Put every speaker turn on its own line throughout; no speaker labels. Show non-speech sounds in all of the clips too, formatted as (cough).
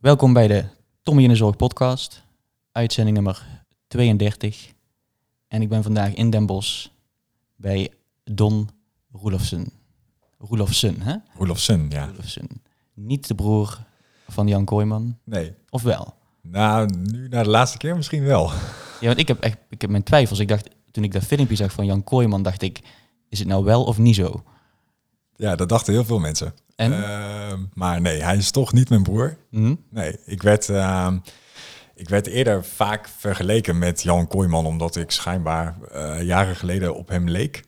Welkom bij de Tommy in de Zorg podcast, uitzending nummer 32. En ik ben vandaag in Den Bosch bij Don Roelofsen. Roelofsen, hè?
Roelofsen, ja.
Roelofsen. Niet de broer van Jan Kooijman,
Nee.
of wel?
Nou, nu na de laatste keer misschien wel.
Ja, want ik heb echt ik heb mijn twijfels. Ik dacht, toen ik dat filmpje zag van Jan Kooijman, dacht ik, is het nou wel of niet zo?
Ja, dat dachten heel veel mensen.
En?
Ehm, maar nee, hij is toch niet mijn broer.
Hm?
Nee, ik werd, ehm, ik werd eerder vaak vergeleken met Jan Kooijman, omdat ik schijnbaar eh, jaren geleden op hem leek.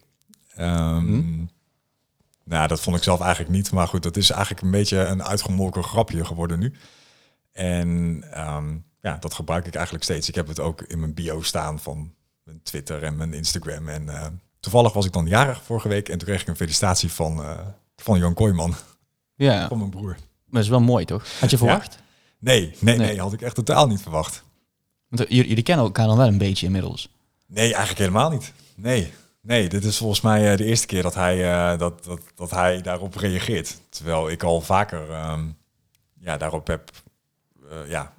Ehm,
Hm?
Nou, dat vond ik zelf eigenlijk niet. Maar goed, dat is eigenlijk een beetje een uitgemolken grapje geworden nu. En ja, dat gebruik ik eigenlijk steeds. Ik heb het ook in mijn bio staan van mijn Twitter en mijn Instagram. En eh, toevallig was ik dan jarig vorige week en toen kreeg ik een felicitatie van, eh, van Jan Kooijman,
Ja,
van mijn broer.
maar dat is wel mooi, toch? Had je verwacht?
Nee, nee,
Nee.
nee, had ik echt totaal niet verwacht.
Want eh, jullie, kennen elkaar dan wel een beetje inmiddels.
Nee, eigenlijk helemaal niet. Nee, nee dit is volgens mij eh, de eerste keer dat hij, eh, dat, dat, dat hij daarop reageert. Terwijl ik al vaker ehm, ja, daarop heb, eh, ja,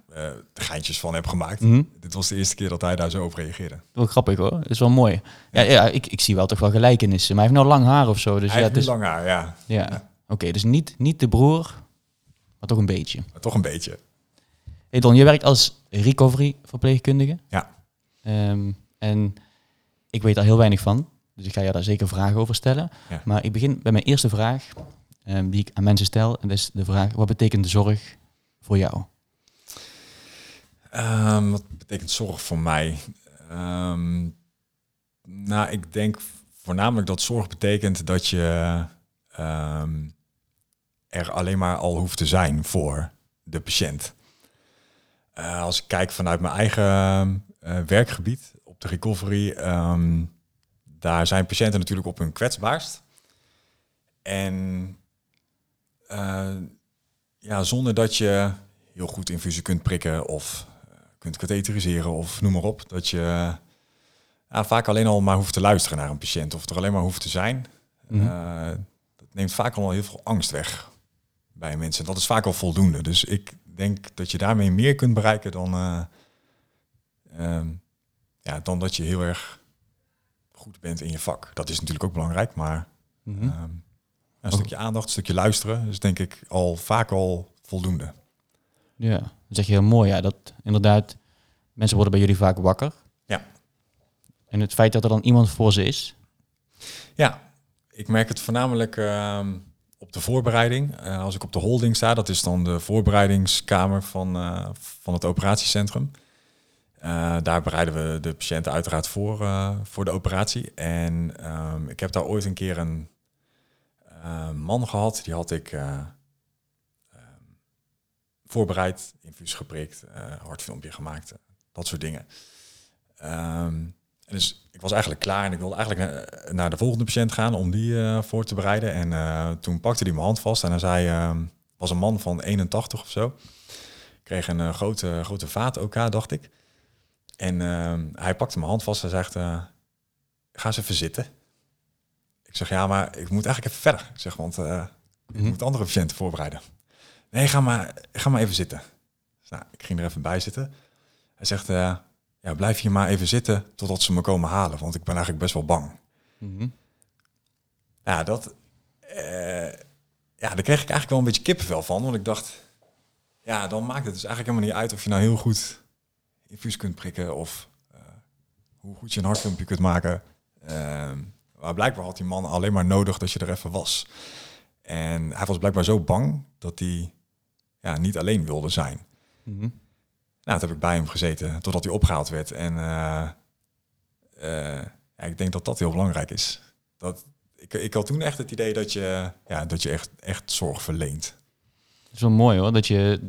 geintjes van heb gemaakt.
Mhm.
Dit was de eerste keer dat hij daar zo op reageerde.
Wel grappig hoor, dat is wel mooi. Ja, ja ik, ik zie wel toch wel gelijkenissen. Maar hij heeft nou lang haar of zo. Dus
hij
ja,
heeft
het is,
lang haar, ja.
ja. Oké, dus niet, niet de broer, maar toch een beetje.
Maar toch een beetje.
Hey Don, je werkt als recovery verpleegkundige.
Ja.
Ehm, en ik weet daar heel weinig van, dus ik ga je daar zeker vragen over stellen.
Ja.
Maar ik begin bij mijn eerste vraag, ehm, die ik aan mensen stel. En dat is de vraag, wat betekent de zorg voor jou?
Ehm, wat betekent zorg voor mij? Nou, ik denk voornamelijk dat zorg betekent dat je er alleen maar al hoeft te zijn voor de patiënt. Eh, als ik kijk vanuit mijn eigen eh, werkgebied op de recovery, ehm, daar zijn patiënten natuurlijk op hun kwetsbaarst. En eh, ja, zonder dat je heel goed infusie kunt prikken of kunt katheteriseren of noem maar op. Dat je vaak alleen al maar hoeft te luisteren naar een patiënt of er alleen maar hoeft te zijn.
Mhm.
Dat neemt vaak al heel veel angst weg bij mensen. Dat is vaak al voldoende. Dus ik denk dat je daarmee meer kunt bereiken dan, eh, ehm, ja, dan dat je heel erg goed bent in je vak. Dat is natuurlijk ook belangrijk, maar
Mhm.
ehm, een stukje aandacht, een stukje luisteren is denk ik al vaak al voldoende.
Ja, dat zeg je heel mooi. Ja, dat inderdaad, mensen worden bij jullie vaak wakker.
Ja.
En het feit dat er dan iemand voor ze is.
Ja, ik merk het voornamelijk ehm, de voorbereiding. Eh, als ik op de holding sta, dat is dan de voorbereidingskamer van, eh, van het operatiecentrum. Eh, daar bereiden we de patiënten uiteraard voor, voor de operatie. En ehm, ik heb daar ooit een keer een man gehad, die had ik eh, ehm, voorbereid, infuus geprikt, hartfilmpje gemaakt, dat soort dingen. Ehm, en dus ik was eigenlijk klaar en ik wilde eigenlijk naar, naar de volgende patiënt gaan om die eh, voor te bereiden. En eh, toen pakte hij mijn hand vast en hij zei, ehm, was een man van 81 of zo. Kreeg een eh, grote, grote vaat OK, dacht ik. En ehm, hij pakte mijn hand vast en zegt, eh, ga eens even zitten. Ik zeg, ja, maar ik moet eigenlijk even verder. Ik zeg, want eh, ik
Mhm.
moet andere patiënten voorbereiden. Nee, ga maar, ga maar even zitten. Dus, nou, ik ging er even bij zitten. Hij zegt, eh, ja, blijf hier maar even zitten totdat ze me komen halen, want ik ben eigenlijk best wel bang.
Mhm.
Ja, dat, eh, ja, daar kreeg ik eigenlijk wel een beetje kippenvel van, want ik dacht, ja, dan maakt het dus eigenlijk helemaal niet uit of je nou heel goed infuus kunt prikken of eh, hoe goed je een hartfilmpje kunt maken. Ehm, maar blijkbaar had die man alleen maar nodig dat je er even was. En hij was blijkbaar zo bang dat hij ja, niet alleen wilde zijn.
Mhm.
Nou, dat heb ik bij hem gezeten totdat hij opgehaald werd. En eh, eh, ja, ik denk dat dat heel belangrijk is. Dat, ik, ik had toen echt het idee dat je, ja, dat je echt, echt zorg verleent.
Dat is wel mooi hoor, dat je,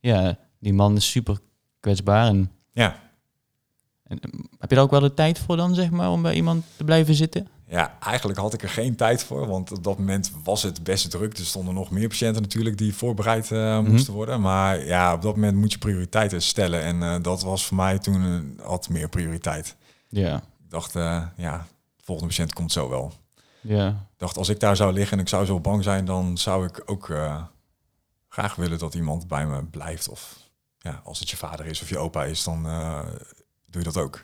ja, die man is super kwetsbaar. En,
Ja,
en eh, heb je daar ook wel de tijd voor dan, zeg maar, om bij iemand te blijven zitten?
Ja, eigenlijk had ik er geen tijd voor, want op dat moment was het best druk. Er stonden nog meer patiënten natuurlijk die voorbereid eh, moesten worden. Maar ja, op dat moment moet je prioriteiten stellen. En eh, dat was voor mij toen eh, had meer prioriteit.
Ja,
Ik dacht, ja, de volgende patiënt komt zo wel.
ja.
Ik dacht, als ik daar zou liggen en ik zou zo bang zijn, dan zou ik ook graag willen dat iemand bij me blijft. Of ja, als het je vader is of je opa is, dan doe je dat ook.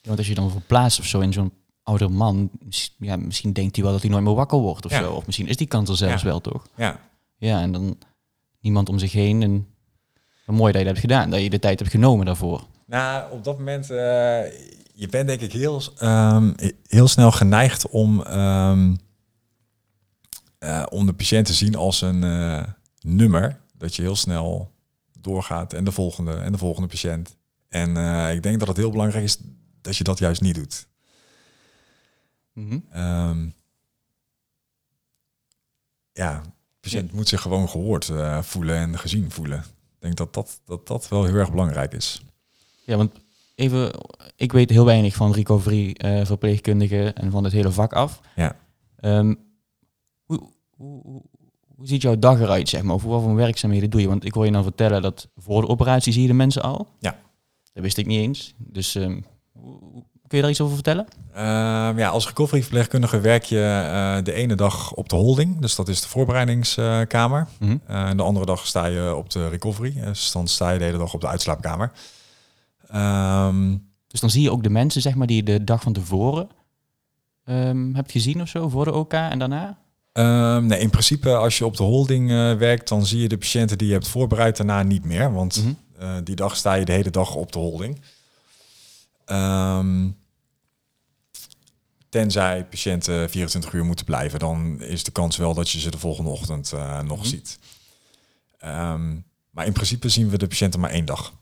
Ja, want als je dan verplaatst of zo in zo'n ouder man, ja, misschien denkt hij wel dat hij nooit meer wakker wordt of
Ja.
zo. Of misschien is die kans er zelfs
Ja.
wel, toch?
Ja,
Ja, en dan niemand om zich heen. En mooi dat je dat hebt gedaan, dat je de tijd hebt genomen daarvoor.
Nou, op dat moment, eh, je bent denk ik heel, ehm, heel snel geneigd om, ehm, eh, om de patiënt te zien als een eh, nummer. Dat je heel snel doorgaat en de volgende en de volgende patiënt. En ik denk dat het heel belangrijk is dat je dat juist niet doet. Ehm, ja, de patiënt moet zich gewoon gehoord eh, voelen en gezien voelen. Ik denk dat dat, dat dat wel heel erg belangrijk is.
Ja, want even, ik weet heel weinig van recovery eh verpleegkundigen en van het hele vak af.
Ja.
Ehm, hoe, hoe, hoe, ziet jouw dag eruit, zeg maar? Of wat voor werkzaamheden doe je? Want ik hoor je nou vertellen dat voor de operatie zie je de mensen al.
Ja.
Dat wist ik niet eens. Dus ehm, hoe- kun je daar iets over vertellen?
Ehm, ja, als recovery-verpleegkundige werk je eh, de ene dag op de holding. Dus dat is de voorbereidingskamer.
Mhm.
Eh, en de andere dag sta je op de recovery. Dus dan sta je de hele dag op de uitslaapkamer. Ehm,
Dus dan zie je ook de mensen, zeg maar, die je de dag van tevoren ehm, hebt gezien of zo, voor de OK en daarna?
ehm, nee, in principe als je op de holding eh, werkt, dan zie je de patiënten die je hebt voorbereid daarna niet meer. Want
Mhm.
eh, die dag sta je de hele dag op de holding. Ehm, tenzij patiënten 24 uur moeten blijven, dan is de kans wel dat je ze de volgende ochtend eh, nog
Mhm.
ziet. Ehm, maar in principe zien we de patiënten maar één dag.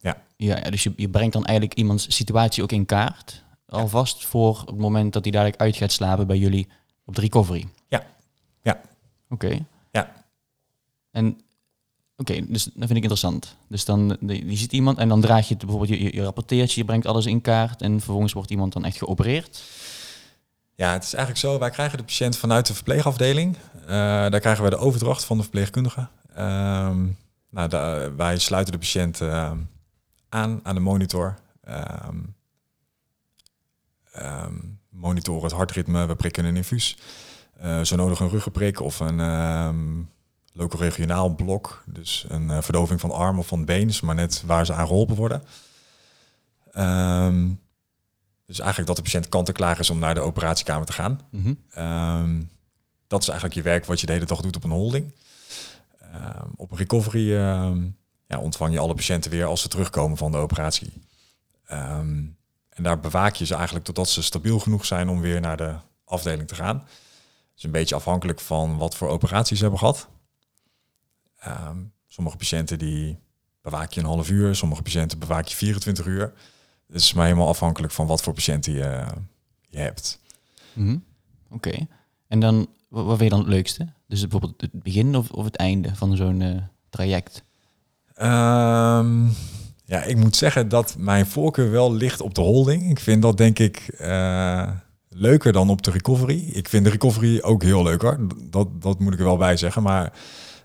Ja, ja, dus je, je brengt dan eigenlijk iemands situatie ook in kaart. Alvast voor het moment dat hij dadelijk uit gaat slapen bij jullie op de recovery.
Ja. Ja.
Oké.
Ja.
En oké, dus dat vind ik interessant. Dus dan je ziet iemand en dan draag je het bijvoorbeeld, je, je, rapporteert, je brengt alles in kaart en vervolgens wordt iemand dan echt geopereerd.
Ja, het is eigenlijk zo, wij krijgen de patiënt vanuit de verpleegafdeling. Eh, daar krijgen wij de overdracht van de verpleegkundige. Ehm, nou, wij sluiten de patiënt ehm, aan aan de monitor. Ehm, monitoren het hartritme, we prikken een infuus. Eh, zo nodig een ruggenprik of een loco-regionaal blok. Dus een eh, verdoving van arm of van been, is maar net waar ze aan geholpen worden. Ehm, dus eigenlijk dat de patiënt kant en klaar is om naar de operatiekamer te gaan.
Mhm.
Ehm, dat is eigenlijk je werk wat je de hele dag doet op een holding. Ehm, op een recovery ja, ontvang je alle patiënten weer als ze terugkomen van de operatie. En daar bewaak je ze eigenlijk totdat ze stabiel genoeg zijn om weer naar de afdeling te gaan. Het is een beetje afhankelijk van wat voor operaties ze hebben gehad. Ehm, sommige patiënten die bewaak je een half uur, sommige patiënten bewaak je 24 uur. Het is maar helemaal afhankelijk van wat voor patiënten je, je hebt.
Mhm. Oké. En dan, wa- wat vind je dan het leukste? Dus bijvoorbeeld het begin of, of het einde van zo'n eh, traject?
Ehm, ja, ik moet zeggen dat mijn voorkeur wel ligt op de holding. Ik vind dat denk ik eh, leuker dan op de recovery. Ik vind de recovery ook heel leuk hoor. Dat, dat moet ik er wel bij zeggen. Maar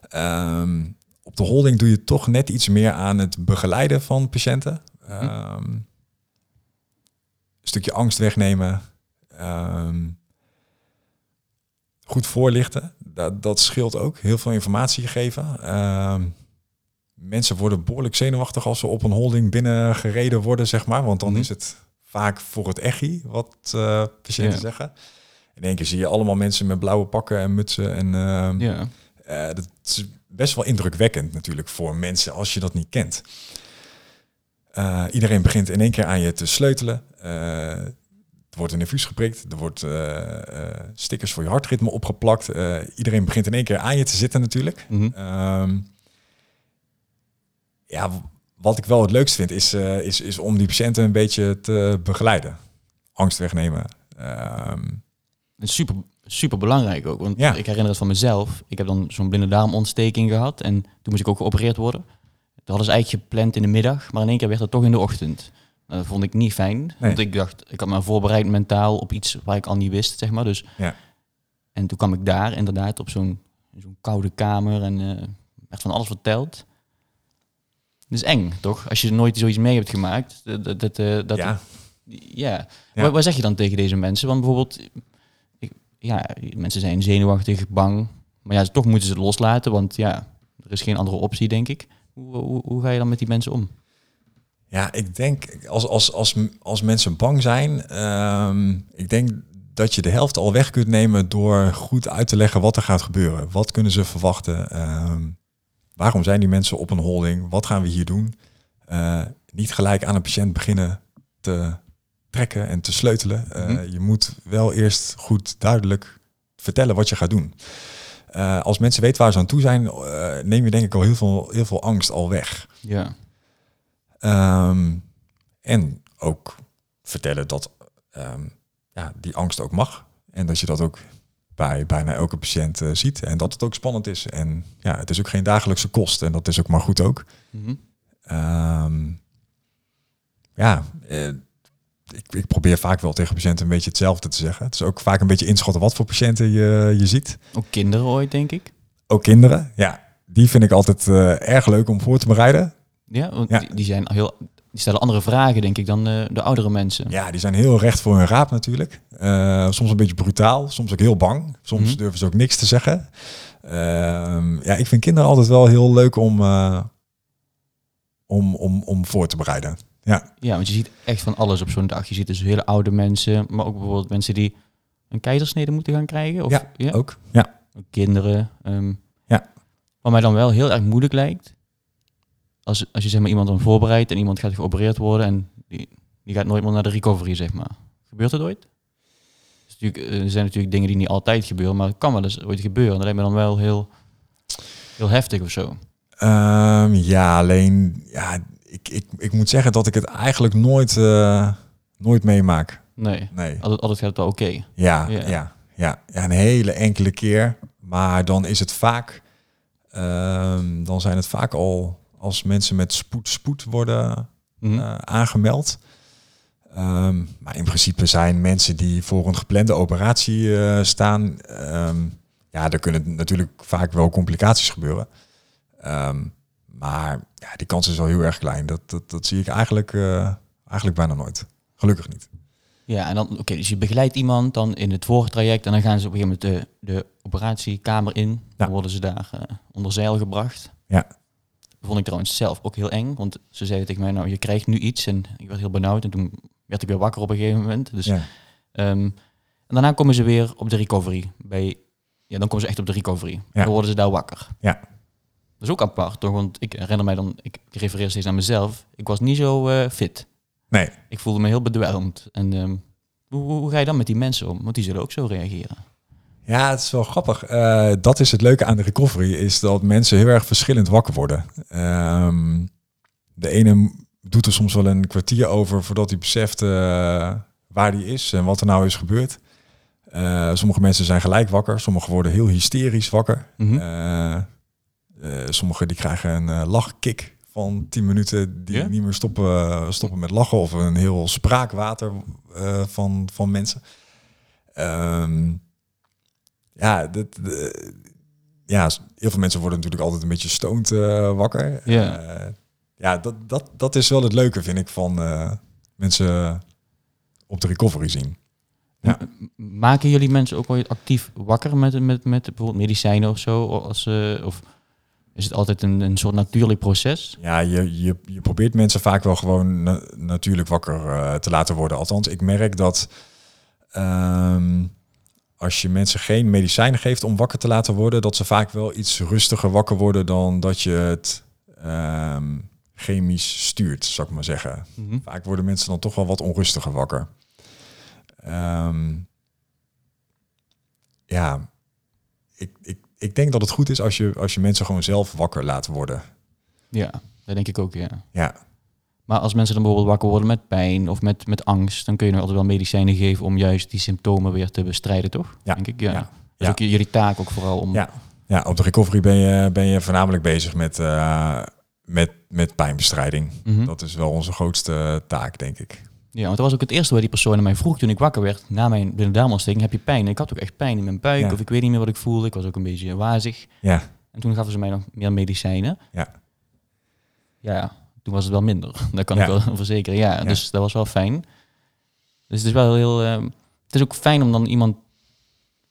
ehm, op de holding doe je toch net iets meer aan het begeleiden van patiënten. Ehm, een stukje angst wegnemen. Ehm, goed voorlichten. Dat, dat scheelt ook. Heel veel informatie geven. Mensen worden behoorlijk zenuwachtig als ze op een holding binnengereden worden, zeg maar. Want dan
Mhm.
is het vaak voor het echi, wat eh, patiënten zeggen. In één keer zie je allemaal mensen met blauwe pakken en mutsen. En
Ja.
Eh, dat is best wel indrukwekkend natuurlijk voor mensen als je dat niet kent. Eh, iedereen begint in één keer aan je te sleutelen. Eh, er wordt een infuus geprikt. Er wordt stickers voor je hartritme opgeplakt. Iedereen begint in één keer aan je te zitten natuurlijk.
Mhm.
Ehm, ja, wat ik wel het leukst vind is, is, is om die patiënten een beetje te begeleiden. Angst wegnemen.
Het is super, super belangrijk ook. Want
Ja.
ik herinner het van mezelf. Ik heb dan zo'n blinde darmontsteking gehad. En toen moest ik ook geopereerd worden. Dat hadden ze eigenlijk gepland in de middag. Maar in één keer werd het toch in de ochtend. Dat vond ik niet fijn. Want ik dacht, ik had me voorbereid mentaal op iets waar ik al niet wist, zeg maar. Dus,
Ja.
En toen kwam ik daar inderdaad op zo'n zo'n koude kamer. En eh werd van alles verteld. Het is eng, toch? Als je nooit zoiets mee hebt gemaakt. Dat, dat, dat, eh, dat,
ja,
ja.
Ja.
Wat, wat zeg je dan tegen deze mensen? Want bijvoorbeeld, ja, mensen zijn zenuwachtig, bang. Maar ja, toch moeten ze het loslaten, want ja, er is geen andere optie, denk ik. Hoe, hoe, ga je dan met die mensen om?
Ja, ik denk als, als, als, als mensen bang zijn, ehm, ik denk dat je de helft al weg kunt nemen door goed uit te leggen wat er gaat gebeuren. Wat kunnen ze verwachten? Ehm, waarom zijn die mensen op een holding? Wat gaan we hier doen? Eh, niet gelijk aan een patiënt beginnen te trekken en te sleutelen. Eh,
Mhm.
Je moet wel eerst goed duidelijk vertellen wat je gaat doen. Eh, als mensen weten waar ze aan toe zijn, eh, neem je denk ik al heel veel, heel veel angst al weg.
Ja.
Ehm, en ook vertellen dat ehm, ja, die angst ook mag. En dat je dat ook bij bijna elke patiënt ziet. En dat het ook spannend is. En ja, het is ook geen dagelijkse kost. En dat is ook maar goed ook.
Mhm.
Ehm, ja, ik, ik probeer vaak wel tegen patiënten een beetje hetzelfde te zeggen. Het is ook vaak een beetje inschatten wat voor patiënten je, je ziet.
Ook kinderen ooit, denk ik.
Ook kinderen, ja. Die vind ik altijd eh, erg leuk om voor te bereiden.
Ja, want
Ja.
Die, zijn heel... Die stellen andere vragen, denk ik, dan eh, de oudere mensen.
Ja, die zijn heel recht voor hun raap natuurlijk. Eh, soms een beetje brutaal, soms ook heel bang. Soms
Mhm.
durven ze ook niks te zeggen. Ehm, ja, ik vind kinderen altijd wel heel leuk om, om, om, om voor te bereiden. Ja,
Ja, want je ziet echt van alles op zo'n dag. Je ziet dus hele oude mensen, maar ook bijvoorbeeld mensen die een keizersnede moeten gaan krijgen. Of,
Ja, ook. Ja,
kinderen. ehm.
Ja.
Wat mij dan wel heel erg moeilijk lijkt, als, als je zeg maar iemand dan voorbereidt en iemand gaat geopereerd worden en die, die gaat nooit meer naar de recovery, zeg maar. Gebeurt dat ooit? Dus er zijn natuurlijk dingen die niet altijd gebeuren, maar het kan wel eens ooit gebeuren. Dat lijkt me dan wel heel, heel heftig of zo.
Ehm, ja alleen ja, ik, ik, ik moet zeggen dat ik het eigenlijk nooit, eh, nooit meemaak.
Nee,
Nee.
altijd, altijd gaat het wel oké.
Ja,
Ja.
ja. Ja, ja, een hele enkele keer. Maar dan is het vaak, ehm, dan zijn het vaak al als mensen met spoed, spoed worden
Mhm.
eh, aangemeld. Ehm, maar in principe zijn mensen die voor een geplande operatie eh, staan, ehm, ja, er kunnen natuurlijk vaak wel complicaties gebeuren. Ehm, maar ja, die kans is wel heel erg klein. Dat, dat, dat zie ik eigenlijk, eh, eigenlijk bijna nooit. Gelukkig niet.
Ja, en dan, oké, dus je begeleidt iemand dan in het voortraject en dan gaan ze op een gegeven moment de, de operatiekamer in. Dan worden ze daar eh, onder zeil gebracht.
Ja.
Dat vond ik trouwens zelf ook heel eng, want ze zeiden tegen mij, nou, je krijgt nu iets. En ik werd heel benauwd en toen werd ik weer wakker op een gegeven moment. Dus,
Ja.
ehm, en daarna komen ze weer op de recovery. Bij, ja, dan komen ze echt op de recovery.
Ja.
Dan worden ze daar wakker.
Ja.
Dat is ook apart, toch? Want ik herinner mij dan, ik refereer steeds aan mezelf. Ik was niet zo eh, fit.
Nee,
Ik voelde me heel bedwelmd. En ehm, hoe, ga je dan met die mensen om? Want die zullen ook zo reageren.
Ja, het is wel grappig. Eh, dat is het leuke aan de recovery, is dat mensen heel erg verschillend wakker worden. Ehm, de ene doet er soms wel een kwartier over voordat hij beseft eh, waar hij is en wat er nou is gebeurd. Sommige mensen zijn gelijk wakker, sommigen worden heel hysterisch wakker.
Mhm.
Sommigen die krijgen een eh, lachkick van 10 minuten die niet meer stoppen, stoppen met lachen of een heel spraakwater eh, van, van mensen. Ehm, ja, dat, ja, heel veel mensen worden natuurlijk altijd een beetje stoned eh, wakker.
Ja.
Eh, ja, dat, dat, dat is wel het leuke, vind ik, van eh, mensen op de recovery zien. Ja.
Maken jullie mensen ook ooit actief wakker met, met, met bijvoorbeeld medicijnen of zo? Als, eh, of is het altijd een, een soort natuurlijk proces?
Ja, je, je, je probeert mensen vaak wel gewoon na- natuurlijk wakker eh, te laten worden. Althans, ik merk dat ehm, als je mensen geen medicijnen geeft om wakker te laten worden, dat ze vaak wel iets rustiger wakker worden dan dat je het ehm, chemisch stuurt, zou ik maar zeggen.
Mhm.
Vaak worden mensen dan toch wel wat onrustiger wakker. Ehm, ja, ik, ik, ik denk dat het goed is als je, als je mensen gewoon zelf wakker laat worden.
Ja, dat denk ik ook, ja.
Ja,
Maar als mensen dan bijvoorbeeld wakker worden met pijn of met, met angst, dan kun je nog altijd wel medicijnen geven om juist die symptomen weer te bestrijden, toch?
Ja,
Denk ik, ja.
ja, ja.
ook jullie taak ook vooral om...
Ja. ja, op de recovery ben je, ben je voornamelijk bezig met, eh, met, met pijnbestrijding.
Mhm.
Dat is wel onze grootste taak, denk ik.
Ja, want dat was ook het eerste waar die persoon aan mij vroeg toen ik wakker werd. Na mijn blinddarmontsteking, heb je pijn? En ik had ook echt pijn in mijn buik
Ja.
of ik weet niet meer wat ik voelde. Ik was ook een beetje wazig.
Ja,
En toen gaven ze mij nog meer medicijnen.
Ja.
Ja, toen was het wel minder. (laughs) Dat kan
Ja.
ik wel verzekeren. Ja,
Ja.
dus dat was wel fijn. Dus het is wel heel... eh, het is ook fijn om dan iemand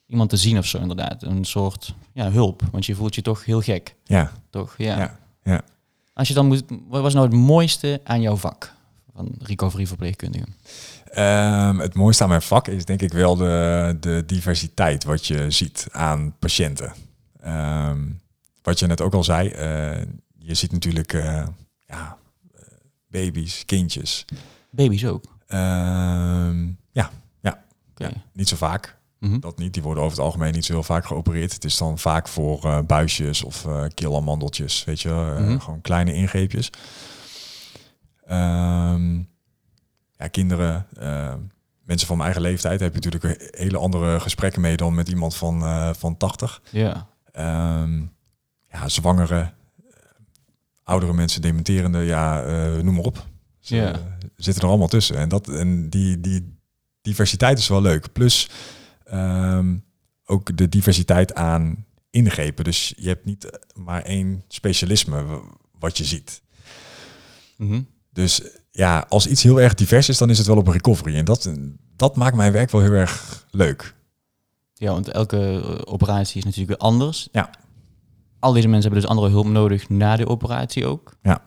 iemand te zien of zo inderdaad. Een soort ja, hulp, want je voelt je toch heel gek,
Ja,
toch? Ja,
ja.
Als je dan moet, wat was nou het mooiste aan jouw vak van recovery verpleegkundige?
Ehm, het mooiste aan mijn vak is denk ik wel de, de diversiteit wat je ziet aan patiënten. Ehm, wat je net ook al zei, eh, je ziet natuurlijk eh, ja, eh, baby's, kindjes.
Baby's ook.
Ehm, ja,
Oké.
niet zo vaak.
Mhm.
Dat niet. Die worden over het algemeen niet zo heel vaak geopereerd. Het is dan vaak voor buisjes of keelamandeltjes, weet je,
Mhm.
gewoon kleine ingreepjes. Ehm, ja, kinderen, eh, mensen van mijn eigen leeftijd heb je natuurlijk hele andere gesprekken mee dan met iemand van, eh, van 80.
Ja.
Ehm, ja, zwangere, eh, oudere mensen, dementerende, ja, eh, noem maar op. Ze
Ja.
zitten er allemaal tussen. En, dat, en die, die diversiteit is wel leuk. Plus ehm, ook de diversiteit aan ingrepen. Dus je hebt niet maar één specialisme wat je ziet.
Mhm.
Dus ja, als iets heel erg divers is, dan is het wel op recovery. En dat, dat maakt mijn werk wel heel erg leuk.
Ja, want elke eh, operatie is natuurlijk weer anders.
Ja.
Al deze mensen hebben dus andere hulp nodig na de operatie ook.
Ja.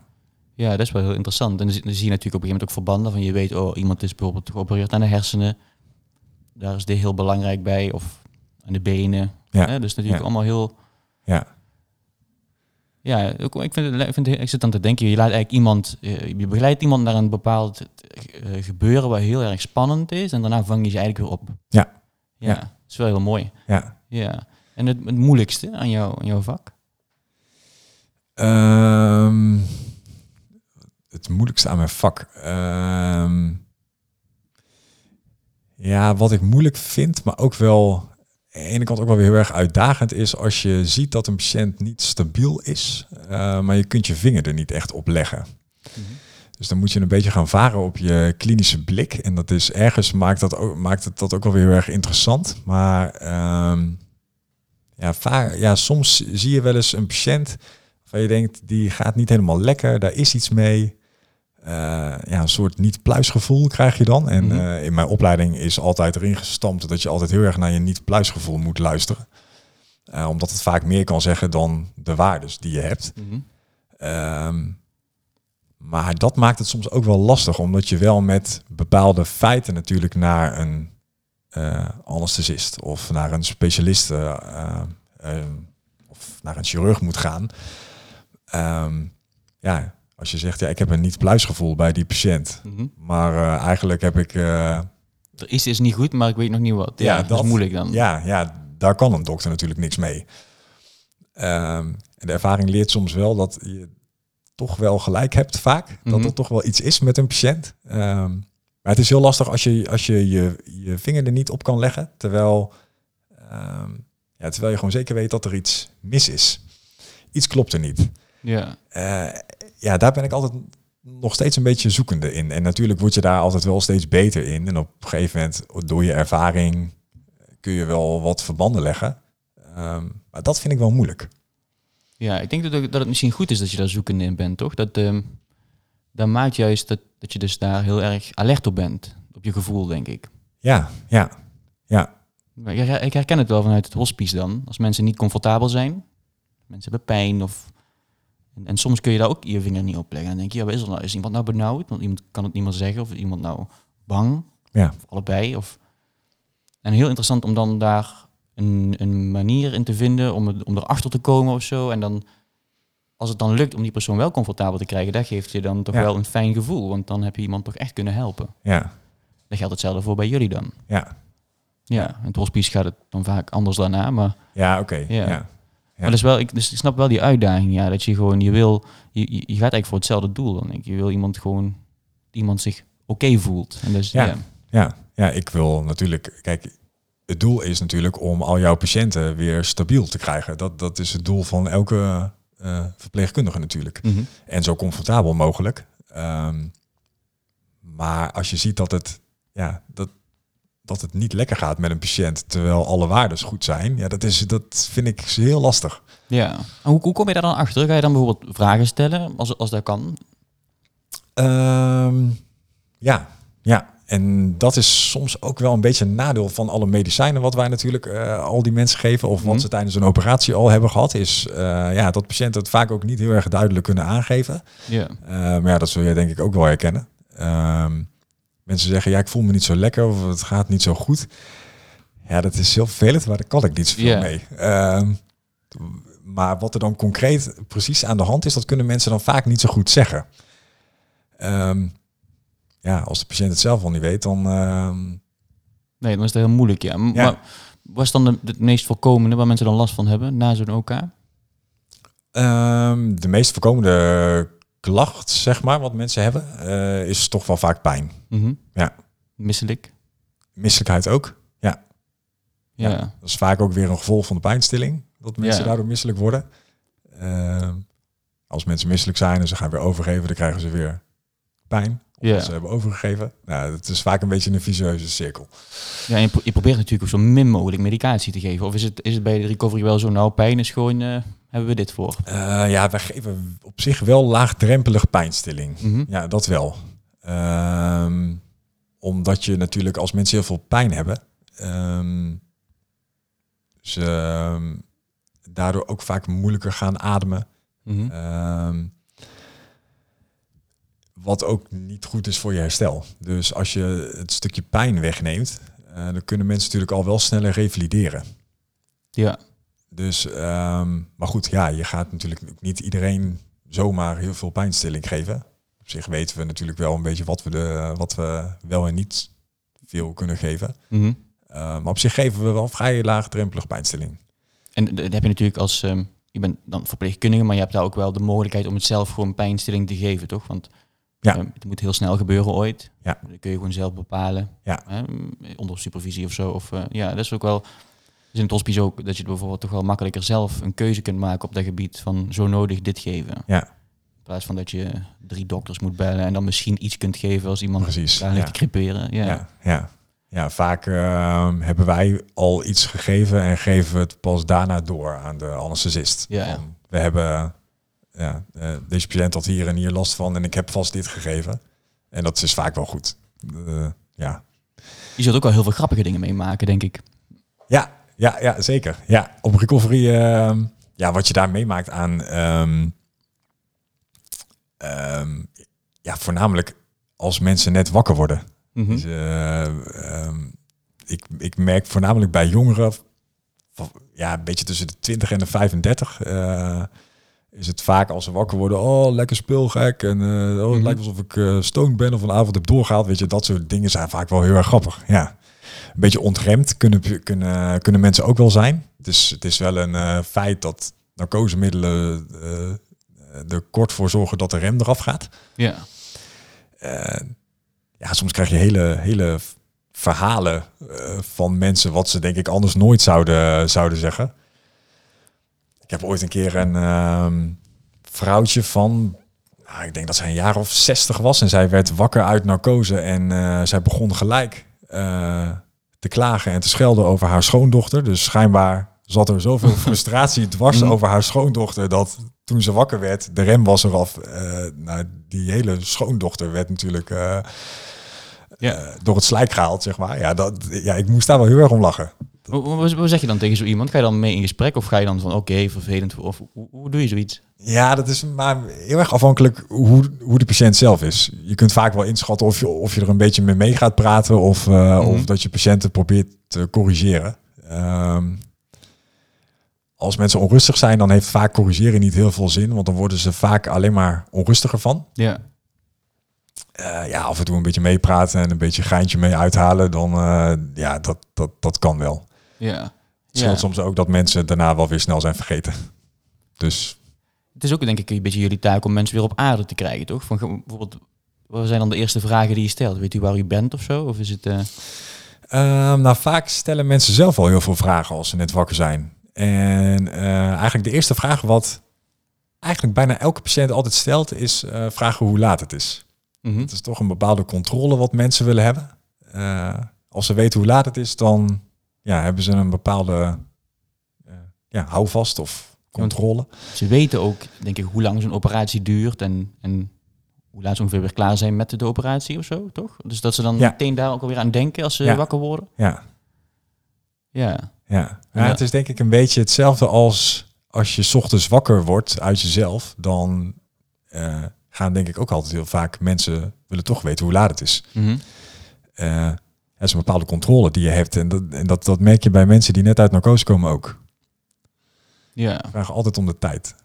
Ja, dat is wel heel interessant. En dan zie dan zie je natuurlijk op een gegeven moment ook verbanden van je weet, oh, iemand is bijvoorbeeld geopereerd aan de hersenen. Daar is dit heel belangrijk bij. Of aan de benen.
Ja.
Hè? Dus natuurlijk
Ja.
allemaal heel...
Ja,
Ja, ik, vind ik, vind het- ik zit dan te denken, je laat eigenlijk iemand, eh, je begeleidt iemand naar een bepaald eh, gebeuren wat heel erg spannend is. En daarna vang je ze eigenlijk weer op.
Ja.
Ja,
Ja.
dat is wel heel mooi.
ja.
Ja. En het, het moeilijkste aan, jou, aan jouw vak?
Ehm, het moeilijkste aan mijn vak. Ehm, ja, wat ik moeilijk vind, maar ook wel aan de ene kant ook wel weer heel erg uitdagend is als je ziet dat een patiënt niet stabiel is, eh, maar je kunt je vinger er niet echt op leggen. Dus dan moet je een beetje gaan varen op je klinische blik. En dat is ergens maakt, dat ook, maakt het dat ook wel weer heel erg interessant. Maar ehm, ja, vaak, ja, soms zie je wel eens een patiënt waar je denkt, die gaat niet helemaal lekker, daar is iets mee. Eh, ja, een soort niet-pluisgevoel krijg je dan. En
Mhm.
eh, in mijn opleiding is altijd erin gestampt dat je altijd heel erg naar je niet-pluisgevoel moet luisteren. Eh, omdat het vaak meer kan zeggen dan de waardes die je hebt.
Mhm.
Ehm, maar dat maakt het soms ook wel lastig, omdat je wel met bepaalde feiten natuurlijk naar een anesthesist of naar een specialist of naar een chirurg moet gaan. Ehm, ja, als je zegt, ja, ik heb een niet-pluisgevoel bij die patiënt,
Mhm.
maar eh, eigenlijk heb ik, eh,
Er is iets niet goed, maar ik weet nog niet wat. Ja,
Ja,
dat,
dat-
is moeilijk dan.
ja, ja, daar kan een dokter natuurlijk niks mee. Ehm, en de ervaring leert soms wel dat je toch wel gelijk hebt vaak. Dat
Mhm.
er toch wel iets is met een patiënt. Ehm, maar het is heel lastig als je als je, je je vinger er niet op kan leggen. Terwijl, ehm, ja, terwijl je gewoon zeker weet dat er iets mis is. Iets klopt er niet.
Ja.
Eh, ja, daar ben ik altijd nog steeds een beetje zoekende in. En natuurlijk word je daar altijd wel steeds beter in. En op een gegeven moment, door je ervaring, kun je wel wat verbanden leggen. Ehm, maar dat vind ik wel moeilijk.
Ja, ik denk dat, ook- dat het misschien goed is dat je daar zoekende in bent, toch? Dat, ehm dat maakt juist dat, dat je dus daar heel erg alert op bent. Op je gevoel, denk ik.
Ja, ja, ja,
Maar ik herken het wel vanuit het hospice dan. Als mensen niet comfortabel zijn. Mensen hebben pijn of... En, en soms kun je daar ook je vinger niet op leggen. En dan denk je, ja, wat is er nou? Is iemand nou benauwd? Want iemand kan het niet meer zeggen. Of is iemand nou bang?
ja,
Of allebei. Of... En heel interessant om dan daar een, een manier in te vinden om, het, om erachter te komen of zo. En dan, als het dan lukt om die persoon wel comfortabel te krijgen, dat geeft je dan toch
Ja.
wel een fijn gevoel. Want dan heb je iemand toch echt kunnen helpen.
ja,
Dat geldt hetzelfde voor bij jullie dan.
ja.
Ja, in het hospice gaat het dan vaak anders daarna. Maar,
Ja, oké.
Ja. Maar dat is wel, ik, dus ik snap wel die uitdaging. Ja, dat je gewoon, je wil, je, gaat eigenlijk voor hetzelfde doel. Dan denk ik. Je wil iemand gewoon, iemand zich oké voelt. En dus,
Ja.
ja.
Ja, ja, ik wil natuurlijk. Kijk, het doel is natuurlijk om al jouw patiënten weer stabiel te krijgen. Dat, dat is het doel van elke eh, verpleegkundige natuurlijk.
Mhm.
En zo comfortabel mogelijk. Ehm, maar als je ziet dat het, ja, dat, dat het niet lekker gaat met een patiënt, terwijl alle waarden goed zijn, ja, dat, is, dat vind ik heel lastig.
Ja. En hoe, hoe kom je daar dan achter? Ga je dan bijvoorbeeld vragen stellen, als, als dat kan?
Ehm, ja, ja. En dat is soms ook wel een beetje een nadeel van alle medicijnen wat wij natuurlijk uh, al die mensen geven. Of wat
Mhm.
ze tijdens een operatie al hebben gehad. Is uh, ja, dat patiënten het vaak ook niet heel erg duidelijk kunnen aangeven.
Ja.
Uh, maar ja, dat zul je denk ik ook wel herkennen. Um, mensen zeggen, ja, ik voel me niet zo lekker of het gaat niet zo goed. Ja, dat is heel vervelend, maar daar kan ik niet zoveel
Ja.
mee. Um, maar wat er dan concreet precies aan de hand is, dat kunnen mensen dan vaak niet zo goed zeggen. Um, ja, als de patiënt het zelf al niet weet, dan... ehm,
Nee, dan is het heel moeilijk, ja.
Ja.
Maar wat is dan de, het meest voorkomende waar mensen dan last van hebben na zo'n OK?
Ehm, de meest voorkomende klacht, zeg maar, wat mensen hebben, eh, is toch wel vaak pijn.
Mhm.
Ja.
Misselijk?
Misselijkheid ook. Ja.
Ja.
Ja. Dat is vaak ook weer een gevolg van de pijnstilling, dat mensen
Ja.
daardoor misselijk worden. Ehm, als mensen misselijk zijn en ze gaan weer overgeven, dan krijgen ze weer pijn.
Ja.
ze hebben overgegeven. Nou, het is vaak een beetje een vicieuze cirkel.
Ja, en je, pro- je probeert natuurlijk ook zo min mogelijk medicatie te geven. Of is het, is het bij de recovery wel zo, nou, pijn is gewoon, eh, hebben we dit voor?
Eh, ja, wij geven op zich wel laagdrempelig pijnstilling.
Mhm.
Ja, dat wel. Ehm, omdat je natuurlijk als mensen heel veel pijn hebben, ehm, ze ehm, daardoor ook vaak moeilijker gaan ademen.
Mhm.
Wat ook niet goed is voor je herstel. Dus als je het stukje pijn wegneemt, eh, dan kunnen mensen natuurlijk al wel sneller revalideren.
Ja,
Dus, ehm, maar goed, ja, je gaat natuurlijk niet iedereen zomaar heel veel pijnstilling geven. Op zich weten we natuurlijk wel een beetje wat we, de, wat we wel en niet veel kunnen geven.
Mhm.
Eh, maar op zich geven we wel vrij laagdrempelig pijnstilling.
En dat heb je natuurlijk als, ehm, je bent dan verpleegkundige, maar je hebt daar ook wel de mogelijkheid om het zelf gewoon pijnstilling te geven, toch? Want
Ja.
ehm, het moet heel snel gebeuren ooit.
Ja.
Dat kun je gewoon zelf bepalen.
Ja.
Hè, onder supervisie of zo. Of, eh, ja, dat is ook wel... Dus in het hospice ook dat je bijvoorbeeld toch wel makkelijker zelf een keuze kunt maken op dat gebied van zo nodig dit geven.
Ja.
In plaats van dat je drie dokters moet bellen en dan misschien iets kunt geven als iemand
Precies,
daar ligt
ja.
te creperen. Ja.
Ja, ja. ja vaak ehm, hebben wij al iets gegeven en geven we het pas daarna door aan de anesthesist.
Ja,
We hebben, ja, eh, deze patiënt had hier en hier last van en ik heb vast dit gegeven. En dat is vaak wel goed. Eh, ja.
Je zult ook wel heel veel grappige dingen meemaken, denk ik.
Ja, ja, ja, zeker. Ja, op recovery, ehm, ja, wat je daar meemaakt aan, ehm, ehm, ja, voornamelijk als mensen net wakker worden.
Mhm.
Dus, eh, ik, ik merk voornamelijk bij jongeren, ja, een beetje tussen de 20 en de 35, eh, is het vaak als ze wakker worden, oh, lekker speelgek. En eh, oh, het
Mhm.
lijkt alsof ik stoned ben of een avond heb doorgehaald. Weet je, dat soort dingen zijn vaak wel heel erg grappig. Ja. Een beetje ontremd kunnen, kunnen, kunnen mensen ook wel zijn. Is, het is wel een eh, feit dat narcosemiddelen eh, er kort voor zorgen dat de rem eraf gaat.
Ja.
Eh, ja, soms krijg je hele, hele verhalen van mensen wat ze denk ik anders nooit zouden, zouden zeggen. Ik heb ooit een keer een ehm, vrouwtje van, nou, ik denk dat zij een jaar of 60 was en zij werd wakker uit narcose en zij begon gelijk te klagen en te schelden over haar schoondochter. Dus schijnbaar zat er zoveel (laughs) frustratie dwars
Mhm.
over haar schoondochter dat toen ze wakker werd, de rem was eraf. Eh nou, die hele schoondochter werd natuurlijk eh,
Ja.
eh, door het slijk gehaald, zeg maar. Ja, dat, ja, ik moest daar wel heel erg om lachen.
Hoe, hoe, hoe zeg je dan tegen zo iemand? Ga je dan mee in gesprek of ga je dan van oké, vervelend? Of hoe, hoe doe je zoiets?
Ja, dat is maar heel erg afhankelijk hoe, hoe de patiënt zelf is. Je kunt vaak wel inschatten of je, of je er een beetje mee mee gaat praten of, eh,
Mhm.
of dat je patiënten probeert te corrigeren. Ehm, als mensen onrustig zijn, dan heeft vaak corrigeren niet heel veel zin, want dan worden ze vaak alleen maar onrustiger van.
Ja.
Eh, ja, af en toe een beetje meepraten en een beetje geintje mee uithalen, dan eh, ja, dat, dat, dat kan wel.
Ja.
Het scheelt
Ja.
soms ook dat mensen daarna wel weer snel zijn vergeten. Dus
Het is ook denk ik een beetje jullie taak om mensen weer op aarde te krijgen, toch? Van, bijvoorbeeld, wat zijn dan de eerste vragen die je stelt? Weet u waar u bent of zo? Of is het... eh,
Ehm, nou, vaak stellen mensen zelf al heel veel vragen als ze net wakker zijn. En eh, eigenlijk de eerste vraag wat eigenlijk bijna elke patiënt altijd stelt, is eh, vragen hoe laat het is.
mhm.
Het is toch een bepaalde controle wat mensen willen hebben. Als ze weten hoe laat het is, dan ja, hebben ze een bepaalde ja, houvast of controle.
Ze weten ook, denk ik, hoe lang zo'n operatie duurt en, en hoe laat ze ongeveer weer klaar zijn met de, de operatie of zo, toch? Dus dat ze dan
Ja.
meteen daar ook alweer aan denken als ze
Ja.
wakker worden.
Ja,
Ja.
ja.
Ja.
Het is denk ik een beetje hetzelfde als als je 's ochtends wakker wordt uit jezelf, dan eh, gaan denk ik ook altijd heel vaak mensen willen toch weten hoe laat het is. Eh, het is een bepaalde controle die je hebt en, dat, en dat, dat merk je bij mensen die net uit narcose komen ook.
Ja.
Vragen altijd om de tijd.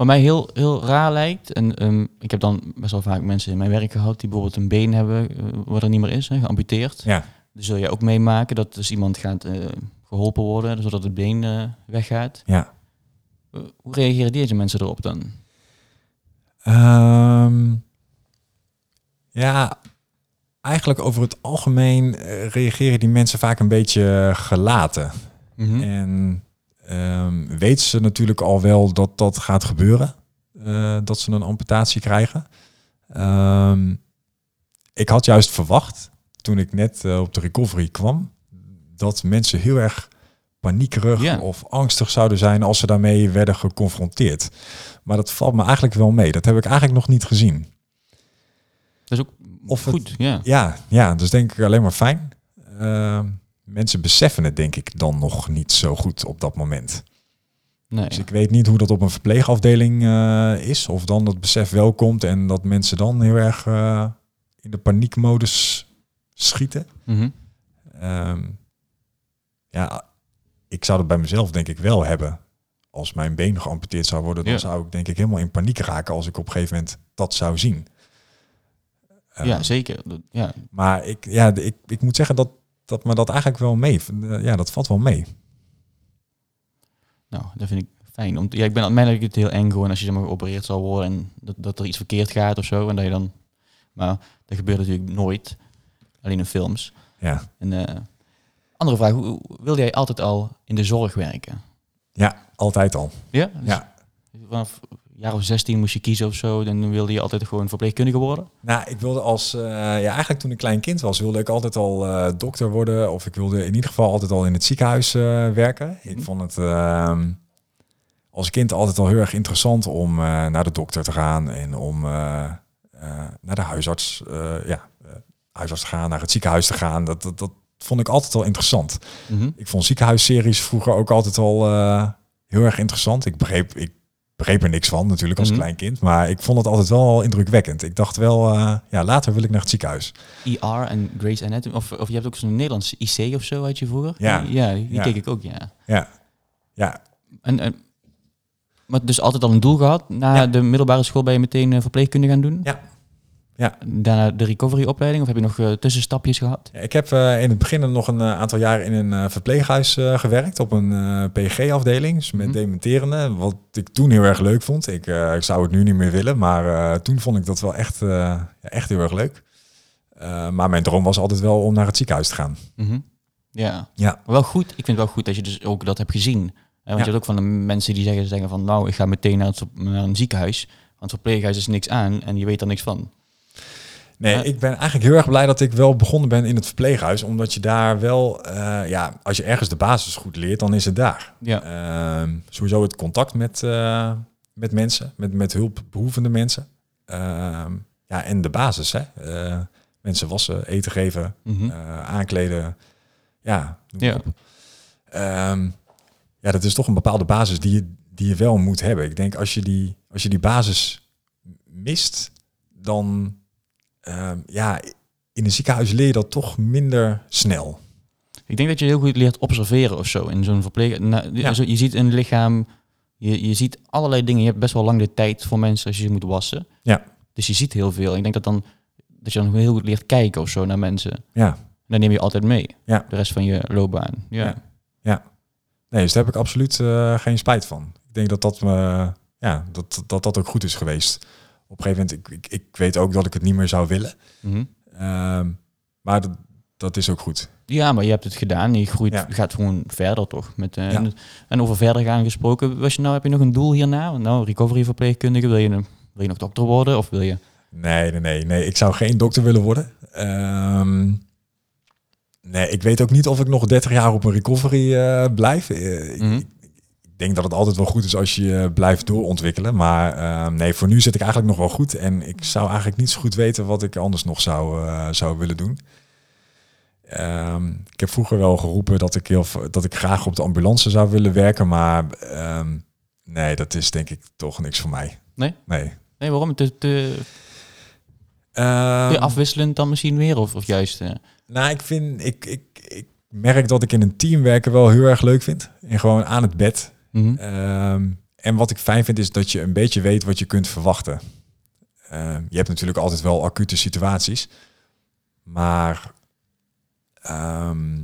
Wat mij heel, heel raar lijkt, en ehm, ik heb dan best wel vaak mensen in mijn werk gehad die bijvoorbeeld een been hebben eh, wat er niet meer is, hè, geamputeerd.
Ja.
Dus zul je ook meemaken dat dus iemand gaat eh, geholpen worden, zodat het been eh, weggaat.
Ja.
Hoe reageren deze mensen erop dan?
Ehm, ja, eigenlijk over het algemeen reageren die mensen vaak een beetje gelaten.
Mhm.
En ehm weten ze natuurlijk al wel dat dat gaat gebeuren, eh, dat ze een amputatie krijgen. Ehm, ik had juist verwacht, toen ik net eh, op de recovery kwam, dat mensen heel erg paniekerig of angstig zouden zijn als ze daarmee werden geconfronteerd. Maar dat valt me eigenlijk wel mee. Dat heb ik eigenlijk nog niet gezien.
Dat is ook
Of het-
goed, ja.
Ja, ja, dus denk ik alleen maar fijn. Ehm, mensen beseffen het denk ik dan nog niet zo goed op dat moment.
Nee.
Dus ik weet niet hoe dat op een verpleegafdeling eh, is. Of dan dat besef wel komt en dat mensen dan heel erg eh, in de paniekmodus schieten.
Mhm.
Ehm, ja, ik zou dat bij mezelf denk ik wel hebben. Als mijn been geamputeerd zou worden, dan
Ja.
zou ik denk ik helemaal in paniek raken als ik op een gegeven moment dat zou zien. Ehm,
ja, zeker. Dat- Ja.
Maar ik, ja, ik, ik moet zeggen dat, dat me dat eigenlijk wel mee. Ja, dat valt wel mee.
Nou, dat vind ik fijn. Om, ja, ik ben aan mij het heel eng gewoon als je zeg maar, geopereerd zal worden en dat, dat er iets verkeerd gaat of zo. En dat je dan. Maar dat gebeurt natuurlijk nooit. Alleen in films.
Ja,
En, eh, andere vraag, hoe, wilde jij altijd al in de zorg werken?
ja altijd al.
Ja? Dus
Ja.
Vanaf een jaar of 16 moest je kiezen of zo, dan wilde je altijd gewoon verpleegkundige worden?
Nou, ik wilde als, eh, ja, eigenlijk toen ik klein kind was, wilde ik altijd al eh, dokter worden. Of ik wilde in ieder geval altijd al in het ziekenhuis eh, werken. Ik
Mhm.
vond het ehm, als kind altijd al heel erg interessant om naar de dokter te gaan en om naar de huisarts, ja, huisarts te gaan, naar het ziekenhuis te gaan. Dat, dat, dat vond ik altijd al interessant.
Mhm.
Ik vond ziekenhuisseries vroeger ook altijd al heel erg interessant. Ik begreep, ik begreep er niks van natuurlijk als
Mhm.
klein kind. Maar ik vond het altijd wel indrukwekkend. Ik dacht wel, eh, ja, later wil ik naar het ziekenhuis.
ER en Grey's Anatomy, of, of je hebt ook zo'n Nederlandse IC of zo uit je vroeger?
Ja.
Ja, die,
Ja.
keek ik ook, ja.
Ja, ja,
En, en, maar dus altijd al een doel gehad? Na
Ja.
de middelbare school ben je meteen eh, verpleegkundige gaan doen?
Ja. Ja.
Daarna de recovery-opleiding, of heb je nog eh, tussenstapjes gehad?
Ja, ik heb eh, in het begin nog een eh, aantal jaar in een verpleeghuis gewerkt op een PG-afdeling, dus met
Mhm.
dementerende. Wat ik toen heel erg leuk vond. Ik, ik zou het nu niet meer willen, maar toen vond ik dat wel echt, ja, echt heel erg leuk. Maar mijn droom was altijd wel om naar het ziekenhuis te gaan.
Mhm. Ja.
Ja.
Wel goed, ik vind het wel goed dat je dus ook dat hebt gezien. Want
Ja.
je hebt ook van de mensen die zeggen, zeggen van, nou, ik ga meteen naar, het, naar een ziekenhuis. Want het verpleeghuis is niks aan en je weet er niks van.
Nee,
Ja.
ik ben eigenlijk heel erg blij dat ik wel begonnen ben in het verpleeghuis. Omdat je daar wel, eh, ja, als je ergens de basis goed leert, dan is het daar.
Ja.
Ehm, sowieso het contact met, eh, met mensen, met, met hulpbehoevende mensen. Ehm, ja, en de basis, hè. Eh, mensen wassen, eten geven,
Mhm.
aankleden. Ja,
Ja.
op. Ehm, ja, dat is toch een bepaalde basis die je, die je wel moet hebben. Ik denk als je die, als je die basis mist, dan ehm, ja, in een ziekenhuis leer je dat toch minder snel.
Ik denk dat je heel goed leert observeren of zo in zo'n verpleeg. Nou,
Ja.
je ziet het lichaam, je, je ziet allerlei dingen. Je hebt best wel lang de tijd voor mensen als je ze moet wassen.
Ja.
Dus je ziet heel veel. Ik denk dat, dan, dat je dan heel goed leert kijken of zo naar mensen.
Ja,
En dat neem je altijd mee.
Ja.
De rest van je loopbaan. Ja.
Ja. nee, dus daar heb ik absoluut eh, geen spijt van. Ik denk dat dat, me, ja, dat, dat dat ook goed is geweest. Op een gegeven moment, ik, ik, ik weet ook dat ik het niet meer zou willen.
Mhm.
Ehm, maar dat, dat is ook goed.
Ja, maar je hebt het gedaan. Je groeit,
Ja.
gaat gewoon verder toch? Met, eh,
Ja.
en, en over verder gaan gesproken. Was je nou, heb je nog een doel hierna? Nou, recovery verpleegkundige. Wil je, een, wil je nog dokter worden? Of wil je...
Nee, nee, nee, nee. Ik zou geen dokter willen worden. Ehm, nee, ik weet ook niet of ik nog 30 jaar op een recovery eh, blijf. Eh,
Mhm.
ik denk dat het altijd wel goed is als je je blijft doorontwikkelen. Maar ehm, nee, voor nu zit ik eigenlijk nog wel goed. En ik zou eigenlijk niet zo goed weten wat ik anders nog zou, eh, zou willen doen. Ehm, ik heb vroeger wel geroepen dat ik, heel, dat ik graag op de ambulance zou willen werken. Maar ehm, nee, dat is denk ik toch niks voor mij.
Nee?
Nee.
Nee, waarom? Te, te, te afwisselend dan misschien weer? Of, of juist... eh,
Nou, ik vind, ik, ik, ik merk dat ik in een team werken wel heel erg leuk vind. En gewoon aan het bed.
Mhm.
Ehm, en wat ik fijn vind is dat je een beetje weet wat je kunt verwachten. Ehm, je hebt natuurlijk altijd wel acute situaties. Maar ehm,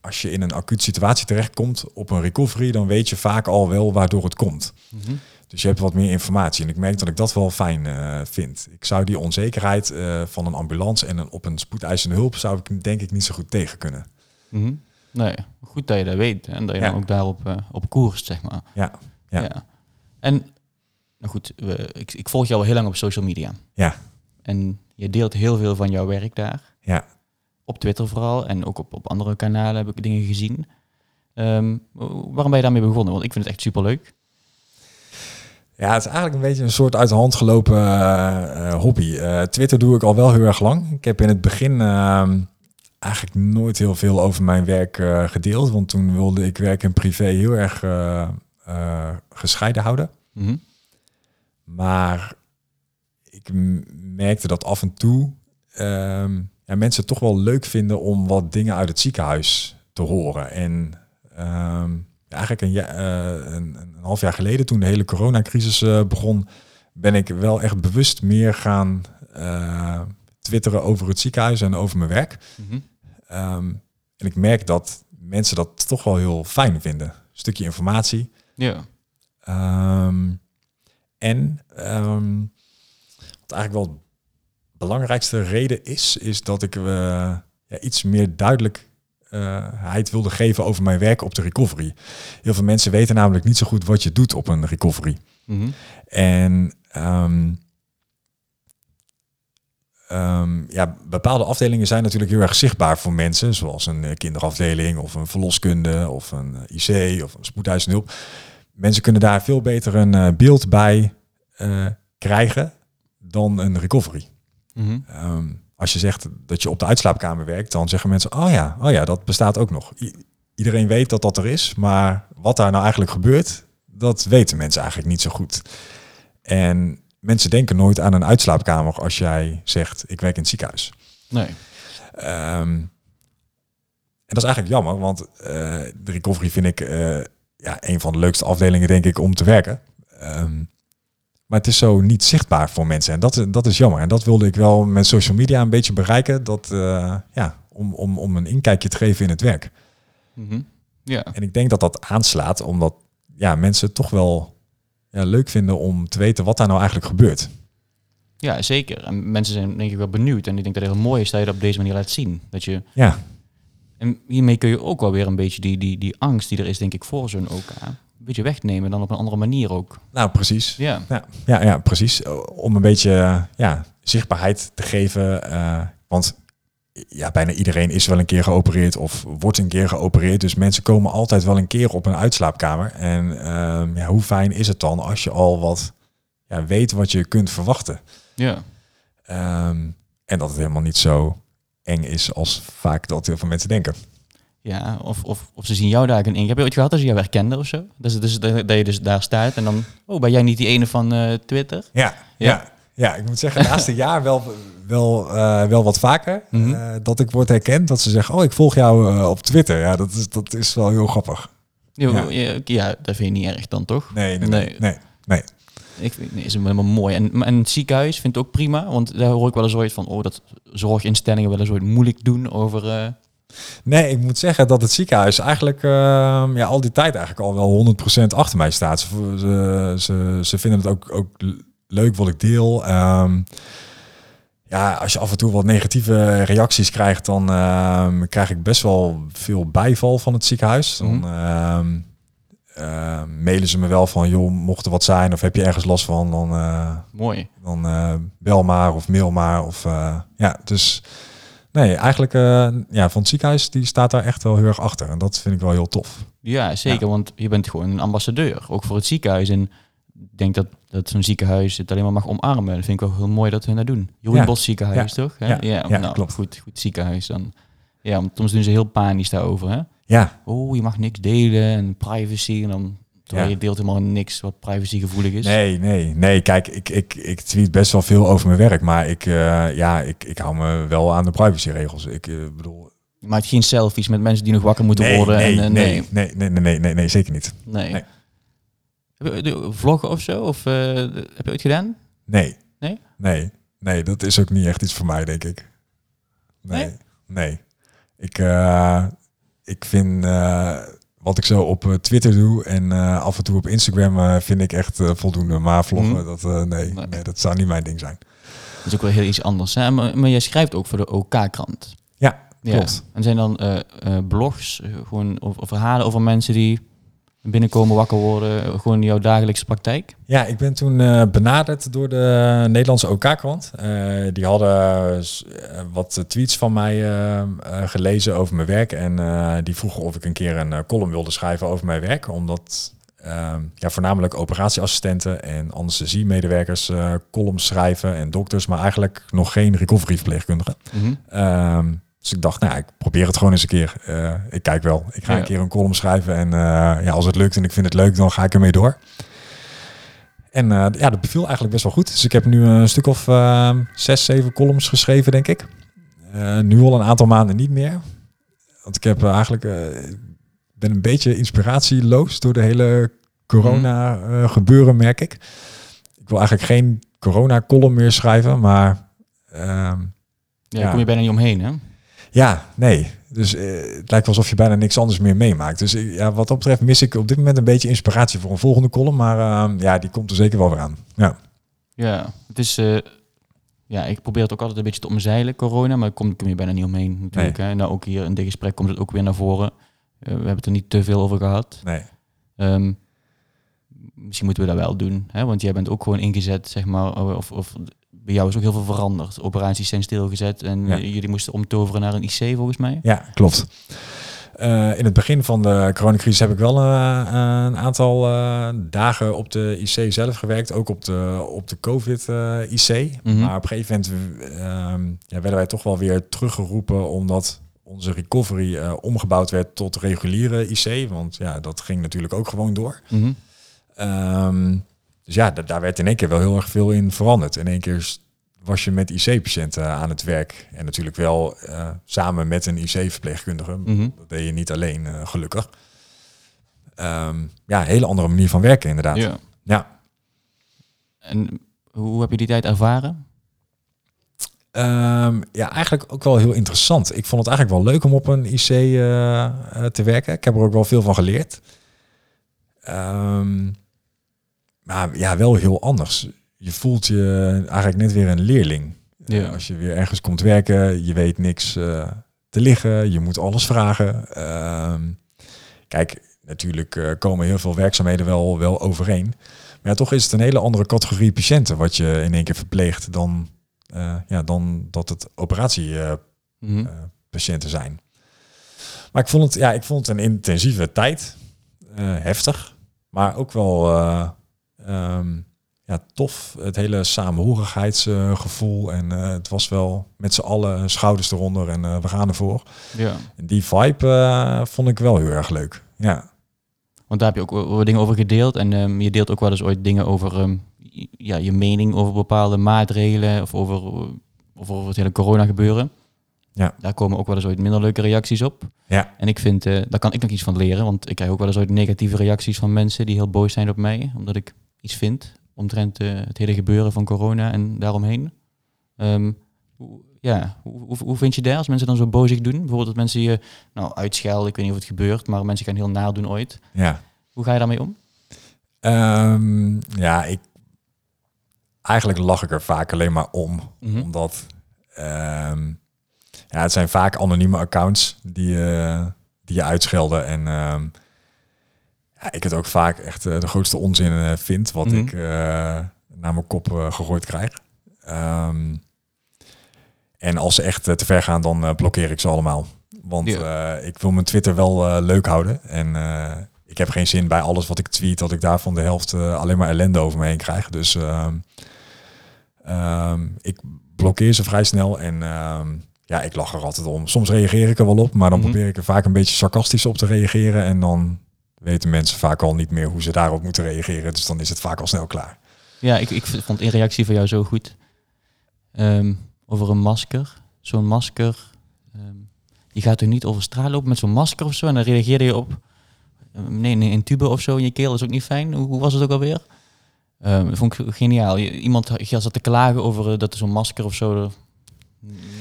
als je in een acute situatie terechtkomt op een recovery, dan weet je vaak al wel waardoor het komt.
Mhm.
Dus je hebt wat meer informatie. En ik merk dat ik dat wel fijn eh, vind. Ik zou die onzekerheid eh, van een ambulance en een, op een spoedeisende hulp zou ik denk ik niet zo goed tegen kunnen.
Mhm. Nee, goed dat je dat weet. En dat je
Ja.
dan ook daarop eh, op koers, zeg maar.
Ja, ja.
En, nou goed, we, ik, ik volg jou al heel lang op social media.
Ja.
En je deelt heel veel van jouw werk daar.
Ja.
Op Twitter vooral. En ook op, op andere kanalen heb ik dingen gezien. Ehm, waarom ben je daarmee begonnen? Want ik vind het echt superleuk.
Ja, het is eigenlijk een beetje een soort uit de hand gelopen eh, eh, hobby. Twitter doe ik al wel heel erg lang. Ik heb in het begin ehm, eigenlijk nooit heel veel over mijn werk eh, gedeeld. Want toen wilde ik werk en privé heel erg eh, eh, gescheiden houden.
Mhm.
Maar ik merkte dat af en toe ehm, ja, mensen het toch wel leuk vinden om wat dingen uit het ziekenhuis te horen. En ehm, eigenlijk een, ja- een, een half jaar geleden, toen de hele coronacrisis begon, ben ik wel echt bewust meer gaan twitteren over het ziekenhuis en over mijn werk.
Mhm.
Ehm, en ik merk dat mensen dat toch wel heel fijn vinden. Een stukje informatie.
Ja.
Ehm, en ehm, wat eigenlijk wel de belangrijkste reden is, is dat ik eh, ja, iets meer duidelijkheid wilde geven over mijn werk op de recovery. Heel veel mensen weten namelijk niet zo goed wat je doet op een recovery.
Mhm.
En ehm, ehm, ja, bepaalde afdelingen zijn natuurlijk heel erg zichtbaar voor mensen, zoals een eh, kinderafdeling of een verloskunde of een eh, IC of een spoedeisende hulp. Mensen kunnen daar veel beter een eh, beeld bij krijgen dan een recovery.
Mhm.
Ehm, als je zegt dat je op de uitslaapkamer werkt, dan zeggen mensen, oh ja, oh ja, dat bestaat ook nog. I- iedereen weet dat dat er is, maar wat daar nou eigenlijk gebeurt, dat weten mensen eigenlijk niet zo goed. En mensen denken nooit aan een uitslaapkamer als jij zegt, ik werk in het ziekenhuis.
Nee.
Ehm, en dat is eigenlijk jammer, want eh, de recovery vind ik eh, ja, een van de leukste afdelingen, denk ik, om te werken. Ehm, maar het is zo niet zichtbaar voor mensen. En dat, dat is jammer. En dat wilde ik wel met social media een beetje bereiken. Dat, eh, ja, om, om, om een inkijkje te geven in het werk.
Mhm. Ja.
En ik denk dat dat aanslaat, omdat ja, mensen toch wel ja, leuk vinden om te weten wat daar nou eigenlijk gebeurt.
ja, zeker. En mensen zijn denk ik wel benieuwd. En ik denk dat het heel mooi is dat je dat op deze manier laat zien. Dat je,
Ja,
en hiermee kun je ook wel weer een beetje die, die, die angst die er is, denk ik, voor zo'n OK. Een beetje wegnemen, dan op een andere manier ook.
nou precies.
Ja.
Ja, ja, ja precies. Om een beetje ja, zichtbaarheid te geven. eh, want ja, bijna iedereen is wel een keer geopereerd of wordt een keer geopereerd. Dus mensen komen altijd wel een keer op een uitslaapkamer. En ehm, ja, hoe fijn is het dan als je al wat ja, weet wat je kunt verwachten.
Ja.
Ehm, en dat het helemaal niet zo eng is als vaak dat heel veel mensen denken.
Ja, of, of, of ze zien jou daar in. Heb je ooit gehad dat ze jou herkenden of zo? Dat, is dus, dat je dus daar staat en dan... Oh, ben jij niet die ene van eh, Twitter?
Ja,
Ja.
ja. ja. ik moet zeggen, naast een jaar wel, wel, eh, wel wat vaker.
Mhm.
eh, dat ik word herkend. Dat ze zeggen, oh, ik volg jou eh, op Twitter. Ja, dat is, dat is wel heel grappig.
Ja,
Ja.
ja. ja, dat vind je niet erg dan, toch?
Nee, nee, nee.
Nee.
nee.
Ik vind, nee, is helemaal mooi. En, en het ziekenhuis vindt het ook prima, want daar hoor ik wel eens ooit van, oh, dat zorginstellingen wel eens ooit moeilijk doen over...
Nee, ik moet zeggen dat het ziekenhuis eigenlijk ehm, ja, al die tijd eigenlijk al wel 100% achter mij staat. Ze, ze, ze, ze vinden het ook, ook leuk wat ik deel. Ehm, ja, als je af en toe wat negatieve reacties krijgt, dan ehm, krijg ik best wel veel bijval van het ziekenhuis. Dan
Mhm.
ehm, ehm, mailen ze me wel van, joh, mocht er wat zijn of heb je ergens last van, dan, eh,
mooi.
dan eh, bel maar of mail maar. Of, eh, ja, dus Nee, eigenlijk ja, van het ziekenhuis die staat daar echt wel heel erg achter. En dat vind ik wel heel tof.
Ja, zeker. Want je bent gewoon een ambassadeur, ook voor het ziekenhuis. En denk dat, dat zo'n ziekenhuis het alleen maar mag omarmen. Dat vind ik wel heel mooi dat hun dat doen. Jeroen Bos ziekenhuis, toch?
Ja, ja,
nou, klopt. Goed, goed ziekenhuis dan. Ja, soms doen ze heel panisch daarover, hè?
Ja.
Oh, je mag niks delen en privacy. En dan Terwijl je deelt helemaal niks wat privacygevoelig is.
Nee, nee, nee. Kijk, ik, ik, ik tweet best wel veel over mijn werk, maar ik, uh, ja, ik, ik hou me wel aan de privacyregels. Ik uh, bedoel.
Je maakt geen selfies met mensen die nog wakker moeten worden.
Nee,
en, uh,
nee, nee, nee, nee, nee, nee, nee, zeker niet.
Nee. Vloggen of zo? Of heb je ooit gedaan?
Nee.
Nee?
Nee. Nee, dat is ook niet echt iets voor mij, denk ik. Nee. Nee. nee. Ik, ik vind wat ik zo op eh, Twitter doe en uh, af en toe op Instagram uh, vind ik echt uh, voldoende. Maar vloggen, mm. dat, nee, nee. nee, dat zou niet mijn ding zijn.
Dat is ook wel heel iets anders. Hè? Maar, maar jij schrijft ook voor de OK-krant.
Ja, klopt.
Ja. En zijn dan blogs, gewoon over verhalen over mensen die binnenkomen, wakker worden, gewoon jouw dagelijkse praktijk?
Ja, ik ben toen uh, benaderd door de Nederlandse OK-krant. Uh, die hadden uh, wat tweets van mij gelezen over mijn werk en die vroegen of ik een keer een column wilde schrijven over mijn werk, omdat ehm, ja, voornamelijk operatieassistenten en anesthesiemedewerkers columns schrijven en dokters, maar eigenlijk nog geen recovery-verpleegkundigen. Mm dus ik dacht, nou, ik probeer het gewoon eens een keer. Uh, ik kijk wel. Ik ga een keer een column schrijven. En uh, ja, als het lukt en ik vind het leuk, dan ga ik ermee door. En uh, ja, dat beviel eigenlijk best wel goed. Dus ik heb nu een stuk of zes, zeven columns geschreven, denk ik. nu al een aantal maanden niet meer. Want ik heb eigenlijk ben een beetje inspiratieloos door de hele corona gebeuren, merk ik. Ik wil eigenlijk geen corona column meer schrijven, maar...
Ehm, ja, ja, kom je bijna niet omheen, hè?
Ja, nee. Dus uh, het lijkt alsof je bijna niks anders meer meemaakt. Dus ja, wat dat betreft mis ik op dit moment een beetje inspiratie voor een volgende column. Maar uh, ja, die komt er zeker wel weer aan. Ja,
ja het is... Eh, ja, ik probeer het ook altijd een beetje te omzeilen, corona. Maar ik kom, kom je bijna niet omheen natuurlijk. Nee. Hè. Nou, ook hier in dit gesprek komt het ook weer naar voren. we hebben het er niet te veel over gehad.
Nee.
Um, misschien moeten we dat wel doen. Hè? Want jij bent ook gewoon ingezet, zeg maar. Of, of bij jou is ook heel veel veranderd. Operaties zijn stilgezet en jullie moesten omtoveren naar een IC volgens mij.
Ja, klopt. Uh, in het begin van de coronacrisis heb ik wel uh, een aantal uh, dagen op de IC zelf gewerkt, ook op de, op de COVID-IC. Mm -hmm. Maar op een gegeven moment ehm, ja, werden wij toch wel weer teruggeroepen omdat onze recovery omgebouwd werd tot reguliere IC. Want ja, dat ging natuurlijk ook gewoon door. Mm -hmm. um, dus ja, daar werd in één keer wel heel erg veel in veranderd. In één keer was je met IC-patiënten aan het werk. En natuurlijk wel uh, samen met een IC-verpleegkundige. Mm -hmm. Dat deed je niet alleen, uh, gelukkig. Um, ja, een hele andere manier van werken inderdaad. Ja. ja.
En hoe heb je die tijd ervaren?
Um, ja, eigenlijk ook wel heel interessant. Ik vond het eigenlijk wel leuk om op een IC uh, te werken. Ik heb er ook wel veel van geleerd. Um, maar ja, wel heel anders. Je voelt je eigenlijk net weer een leerling. Ja. Uh, als je weer ergens komt werken, je weet niks uh, te liggen, je moet alles vragen. Uh, kijk, natuurlijk uh, komen heel veel werkzaamheden wel, wel overeen. Maar ja, toch is het een hele andere categorie patiënten wat je in één keer verpleegt dan, ja, dan dat het operatiepatiënten mm zijn. Maar ik vond het, ja, ik vond het een intensieve tijd. heftig, maar ook wel um, ja, tof. Het hele samenhorigheidsgevoel. en uh, het was wel met z'n allen schouders eronder en uh, we gaan ervoor.
Ja.
En die vibe uh, vond ik wel heel erg leuk. Ja.
Want daar heb je ook dingen over gedeeld. En um, je deelt ook wel eens ooit dingen over um, ja, je mening over bepaalde maatregelen. Of over, of over het hele corona gebeuren.
Ja.
Daar komen ook wel eens ooit minder leuke reacties op.
Ja.
En ik vind, daar kan ik nog iets van leren. Want ik krijg ook wel eens ooit negatieve reacties van mensen die heel boos zijn op mij. Omdat ik iets vindt omtrent uh, het hele gebeuren van corona en daaromheen. Um, hoe, ja, hoe, hoe, vind je dat als mensen dan zo bozig doen? Bijvoorbeeld dat mensen je nou, uitschelden, ik weet niet of het gebeurt, maar mensen gaan heel naar doen ooit.
Ja.
Hoe ga je daarmee om?
Um, ja, ik, eigenlijk lach ik er vaak alleen maar om. Mm -hmm. Omdat um, ja, het zijn vaak anonieme accounts die, uh, die je uitschelden. En ja, ik het ook vaak echt uh, de grootste onzin uh, vind, wat mm -hmm. ik uh, naar mijn kop gegooid krijg. Um, En als ze echt eh, te ver gaan, dan eh, blokkeer ik ze allemaal. Want
Ja.
eh, ik wil mijn Twitter wel eh, leuk houden. En eh, ik heb geen zin bij alles wat ik tweet, dat ik daarvan de helft eh, alleen maar ellende over me heen krijg. Dus ehm, ehm, ik blokkeer ze vrij snel en ehm, ja, ik lach er altijd om. Soms reageer ik er wel op, maar dan
Mhm.
probeer ik er vaak een beetje sarcastisch op te reageren. En dan weten mensen vaak al niet meer hoe ze daarop moeten reageren. Dus dan is het vaak al snel klaar.
Ja, ik, ik vond een reactie van jou zo goed. Ehm, over een masker. Zo'n masker. ehm, je gaat toch niet over straat lopen met zo'n masker of zo? En dan reageerde je op. eh, nee, een tube of zo in je keel is ook niet fijn. Hoe, hoe was het ook alweer? Ehm, dat vond ik geniaal. Iemand zat te klagen over eh, dat zo'n masker of zo er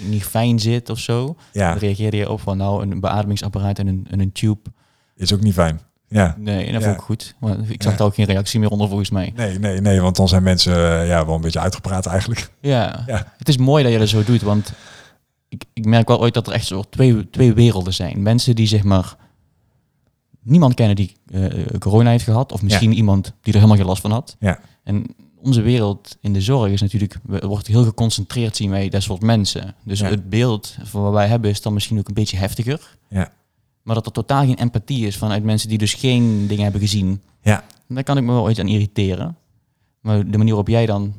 niet fijn zit of zo.
Ja,
Dan reageerde je op van nou een beademingsapparaat en een, en een tube.
is ook niet fijn. Ja.
Nee, en dat
Ja.
vond ik goed. Want ik zag
Ja.
daar ook geen reactie meer onder volgens mij.
Nee, nee, nee, want dan zijn mensen eh, ja, wel een beetje uitgepraat eigenlijk.
Ja.
Ja.
het is mooi dat je dat zo doet, want ik, ik merk wel ooit dat er echt zo twee, twee werelden zijn. Mensen die zeg maar niemand kennen die eh, corona heeft gehad, of misschien iemand die er helemaal geen last van had.
Ja.
En onze wereld in de zorg is natuurlijk, wordt heel geconcentreerd zien wij dat soort mensen. Dus het beeld van wat wij hebben is dan misschien ook een beetje heftiger.
Ja.
Maar dat er totaal geen empathie is vanuit mensen die dus geen dingen hebben gezien.
Ja.
Daar kan ik me wel ooit aan irriteren. Maar de manier waarop jij dan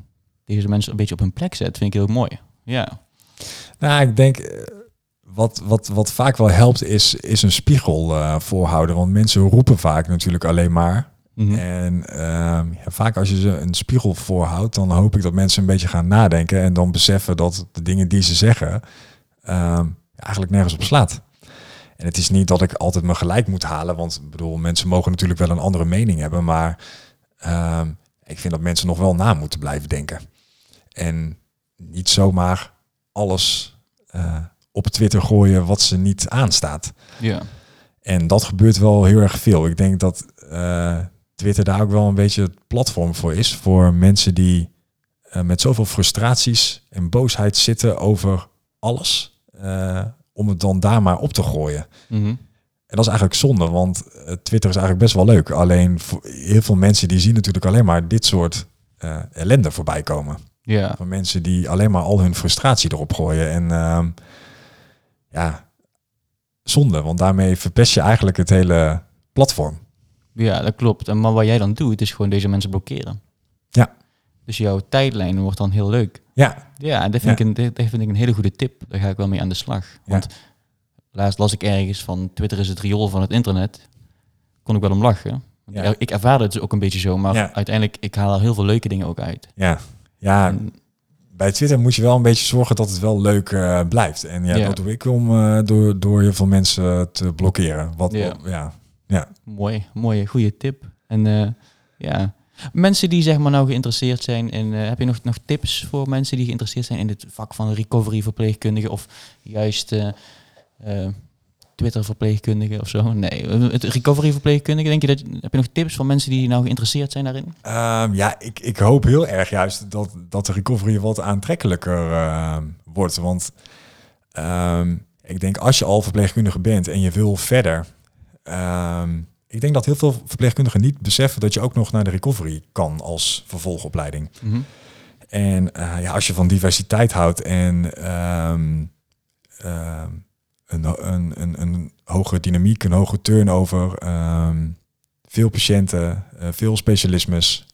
deze mensen een beetje op hun plek zet, vind ik heel mooi. Ja.
Nou, ik denk eh, wat, wat, wat vaak wel helpt is, is een spiegel eh, voorhouden. Want mensen roepen vaak natuurlijk alleen maar.
Mhm.
En ehm, ja, vaak als je ze een spiegel voorhoudt, dan hoop ik dat mensen een beetje gaan nadenken en dan beseffen dat de dingen die ze zeggen ehm, eigenlijk nergens op slaat. En het is niet dat ik altijd me gelijk moet halen, want ik bedoel, mensen mogen natuurlijk wel een andere mening hebben, maar ehm, ik vind dat mensen nog wel na moeten blijven denken. En niet zomaar alles eh, op Twitter gooien wat ze niet aanstaat.
Ja.
En dat gebeurt wel heel erg veel. Ik denk dat eh, Twitter daar ook wel een beetje het platform voor is. Voor mensen die eh, met zoveel frustraties en boosheid zitten over alles. Om het dan daar maar op te gooien.
Mhm.
En dat is eigenlijk zonde, want eh, Twitter is eigenlijk best wel leuk. Alleen heel veel mensen die zien natuurlijk alleen maar dit soort eh, ellende voorbij komen.
Ja.
Van mensen die alleen maar al hun frustratie erop gooien. En ehm, ja, zonde, want daarmee verpest je eigenlijk het hele platform.
ja, dat klopt. En maar wat jij dan doet, is gewoon deze mensen blokkeren.
Ja.
Dus jouw tijdlijn wordt dan heel leuk.
Ja,
Ja, dat vind,
Ja.
Ik, een, dat vind ik een hele goede tip. Daar ga ik wel mee aan de slag. Want laatst las ik ergens van Twitter is het riool van het internet. Kon ik wel om lachen.
Ja.
Ik ervaarde het dus ook een beetje zo, maar uiteindelijk, ik haal er heel veel leuke dingen ook uit.
ja, ja.
En-
Bij Twitter moet je wel een beetje zorgen dat het wel leuk eh, blijft. En ja, dat doe ik om eh, door, door heel veel mensen te blokkeren. Wat,
Ja.
ja. ja.
Mooi, mooie, goede tip. En eh, ja, mensen die zeg maar nou geïnteresseerd zijn in, eh, heb je nog, nog tips voor mensen die geïnteresseerd zijn in het vak van recovery verpleegkundige of juist eh, eh, Twitter verpleegkundige of zo? Nee, het recovery verpleegkundige, denk je dat, heb je nog tips voor mensen die nou geïnteresseerd zijn daarin?
Ehm, ja, ik, ik hoop heel erg juist dat, dat de recovery wat aantrekkelijker ehm, wordt. Want ehm, ik denk als je al verpleegkundige bent en je wil verder. Ik denk dat heel veel verpleegkundigen niet beseffen dat je ook nog naar de recovery kan als vervolgopleiding. En eh, ja, als je van diversiteit houdt en ehm, ehm, een, een, een, een hoge dynamiek, een hoge turnover, ehm, veel patiënten, eh, veel specialismes.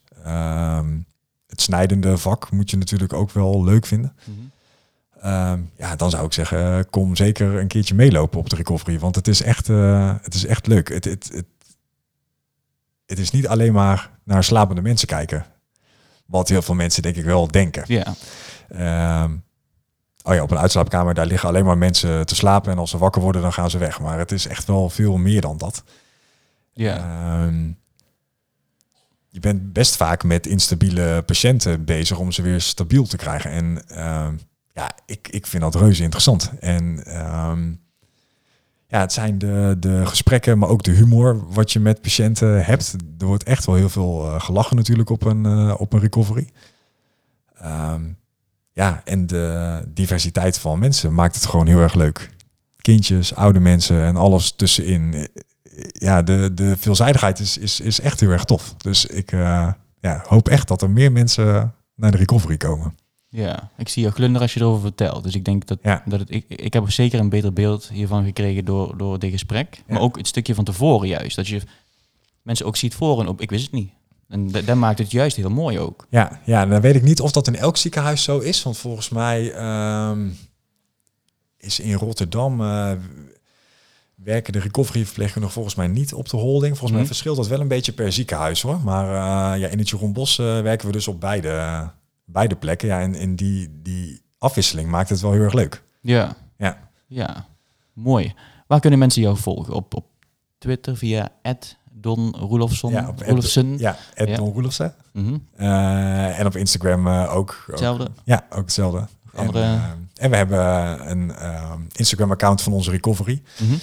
het snijdende vak moet je natuurlijk ook wel leuk vinden. Ehm, ja, dan zou ik zeggen, kom zeker een keertje meelopen op de recovery, want het is echt, eh, het is echt leuk. Het, het, het, het is niet alleen maar naar slapende mensen kijken, wat heel veel mensen denk ik wel denken.
Ja,
Ehm, oh ja, op een uitslaapkamer, daar liggen alleen maar mensen te slapen en als ze wakker worden, dan gaan ze weg. Maar het is echt wel veel meer dan dat.
ja,
Ehm, je bent best vaak met instabiele patiënten bezig om ze weer stabiel te krijgen. En ehm, ja, ik, ik vind dat reuze interessant. En ja, het zijn de, de gesprekken, maar ook de humor wat je met patiënten hebt. Er wordt echt wel heel veel eh, gelachen natuurlijk op een, eh, op een recovery. Ehm, ja, en de diversiteit van mensen maakt het gewoon heel erg leuk. Kindjes, oude mensen en alles tussenin ja, de, de veelzijdigheid is, is, is echt heel erg tof. Dus ik eh, ja, hoop echt dat er meer mensen naar de recovery komen.
Ja, ik zie je glunder als je erover vertelt. Dus ik denk dat,
Ja.
dat het, ik, ik heb zeker een beter beeld hiervan gekregen door, door dit gesprek. Maar ook het stukje van tevoren juist. Dat je mensen ook ziet voor en op. Ik wist het niet. En dat, maakt het juist heel mooi ook.
Ja, ja, dan weet ik niet of dat in elk ziekenhuis zo is. Want volgens mij ehm, is in Rotterdam eh, werken de recoveryverpleegkundigen volgens mij niet op de holding. Volgens mij
Mhm.
verschilt dat wel een beetje per ziekenhuis hoor. Maar eh, ja, in het Jeroen Bos eh, werken we dus op beide, beide plekken. Ja, en, en die, die afwisseling maakt het wel heel erg leuk.
Ja.
Ja.
Ja, mooi. Waar kunnen mensen jou volgen? Op, op Twitter via Don Roelofson?
Ja, op
Roelofsen?
Ja,
Ja.
Don Roelofsen.
Mhm.
Eh, en op Instagram eh, ook. ook.
Hetzelfde?
Ja, ook hetzelfde.
Andere-
En, eh, en we hebben een Instagram-account van onze recovery.
Mhm.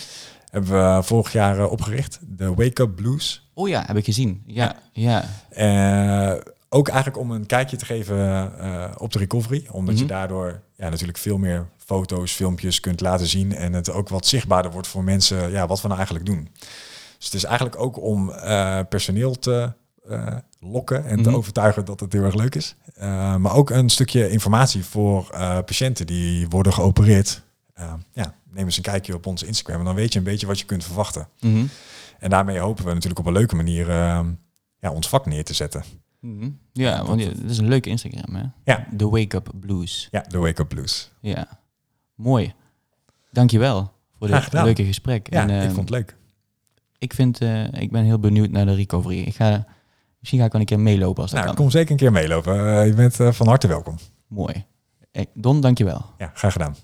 Hebben we vorig jaar opgericht. De Wake Up Blues.
Oh ja, heb ik gezien. Ja, ja.
Eh, ook eigenlijk om een kijkje te geven eh, op de recovery. Omdat je
Mhm.
daardoor ja, natuurlijk veel meer foto's, filmpjes kunt laten zien. En het ook wat zichtbaarder wordt voor mensen ja, wat we nou eigenlijk doen. Dus het is eigenlijk ook om eh, personeel te eh, lokken en te
Mhm.
overtuigen dat het heel erg leuk is. Maar ook een stukje informatie voor patiënten die worden geopereerd. Ja, neem eens een kijkje op onze Instagram en dan weet je een beetje wat je kunt verwachten.
Mhm.
En daarmee hopen we natuurlijk op een leuke manier ja, ons vak neer te zetten.
Mhm. Ja, want dat is een leuke Instagram, hè?
Ja.
The Wake Up Blues.
Ja, de Wake Up Blues.
Ja, mooi. Dankjewel voor dit leuke gesprek.
Ja,
en,
ik
eh,
vond het leuk.
ik, vind, eh, ik ben heel benieuwd naar de recovery. Ik ga, misschien ga ik wel een keer meelopen als dat
Nou,
kan.
kom zeker een keer meelopen. Eh, je bent eh, van harte welkom.
Mooi. Don, dankjewel.
Ja, graag gedaan.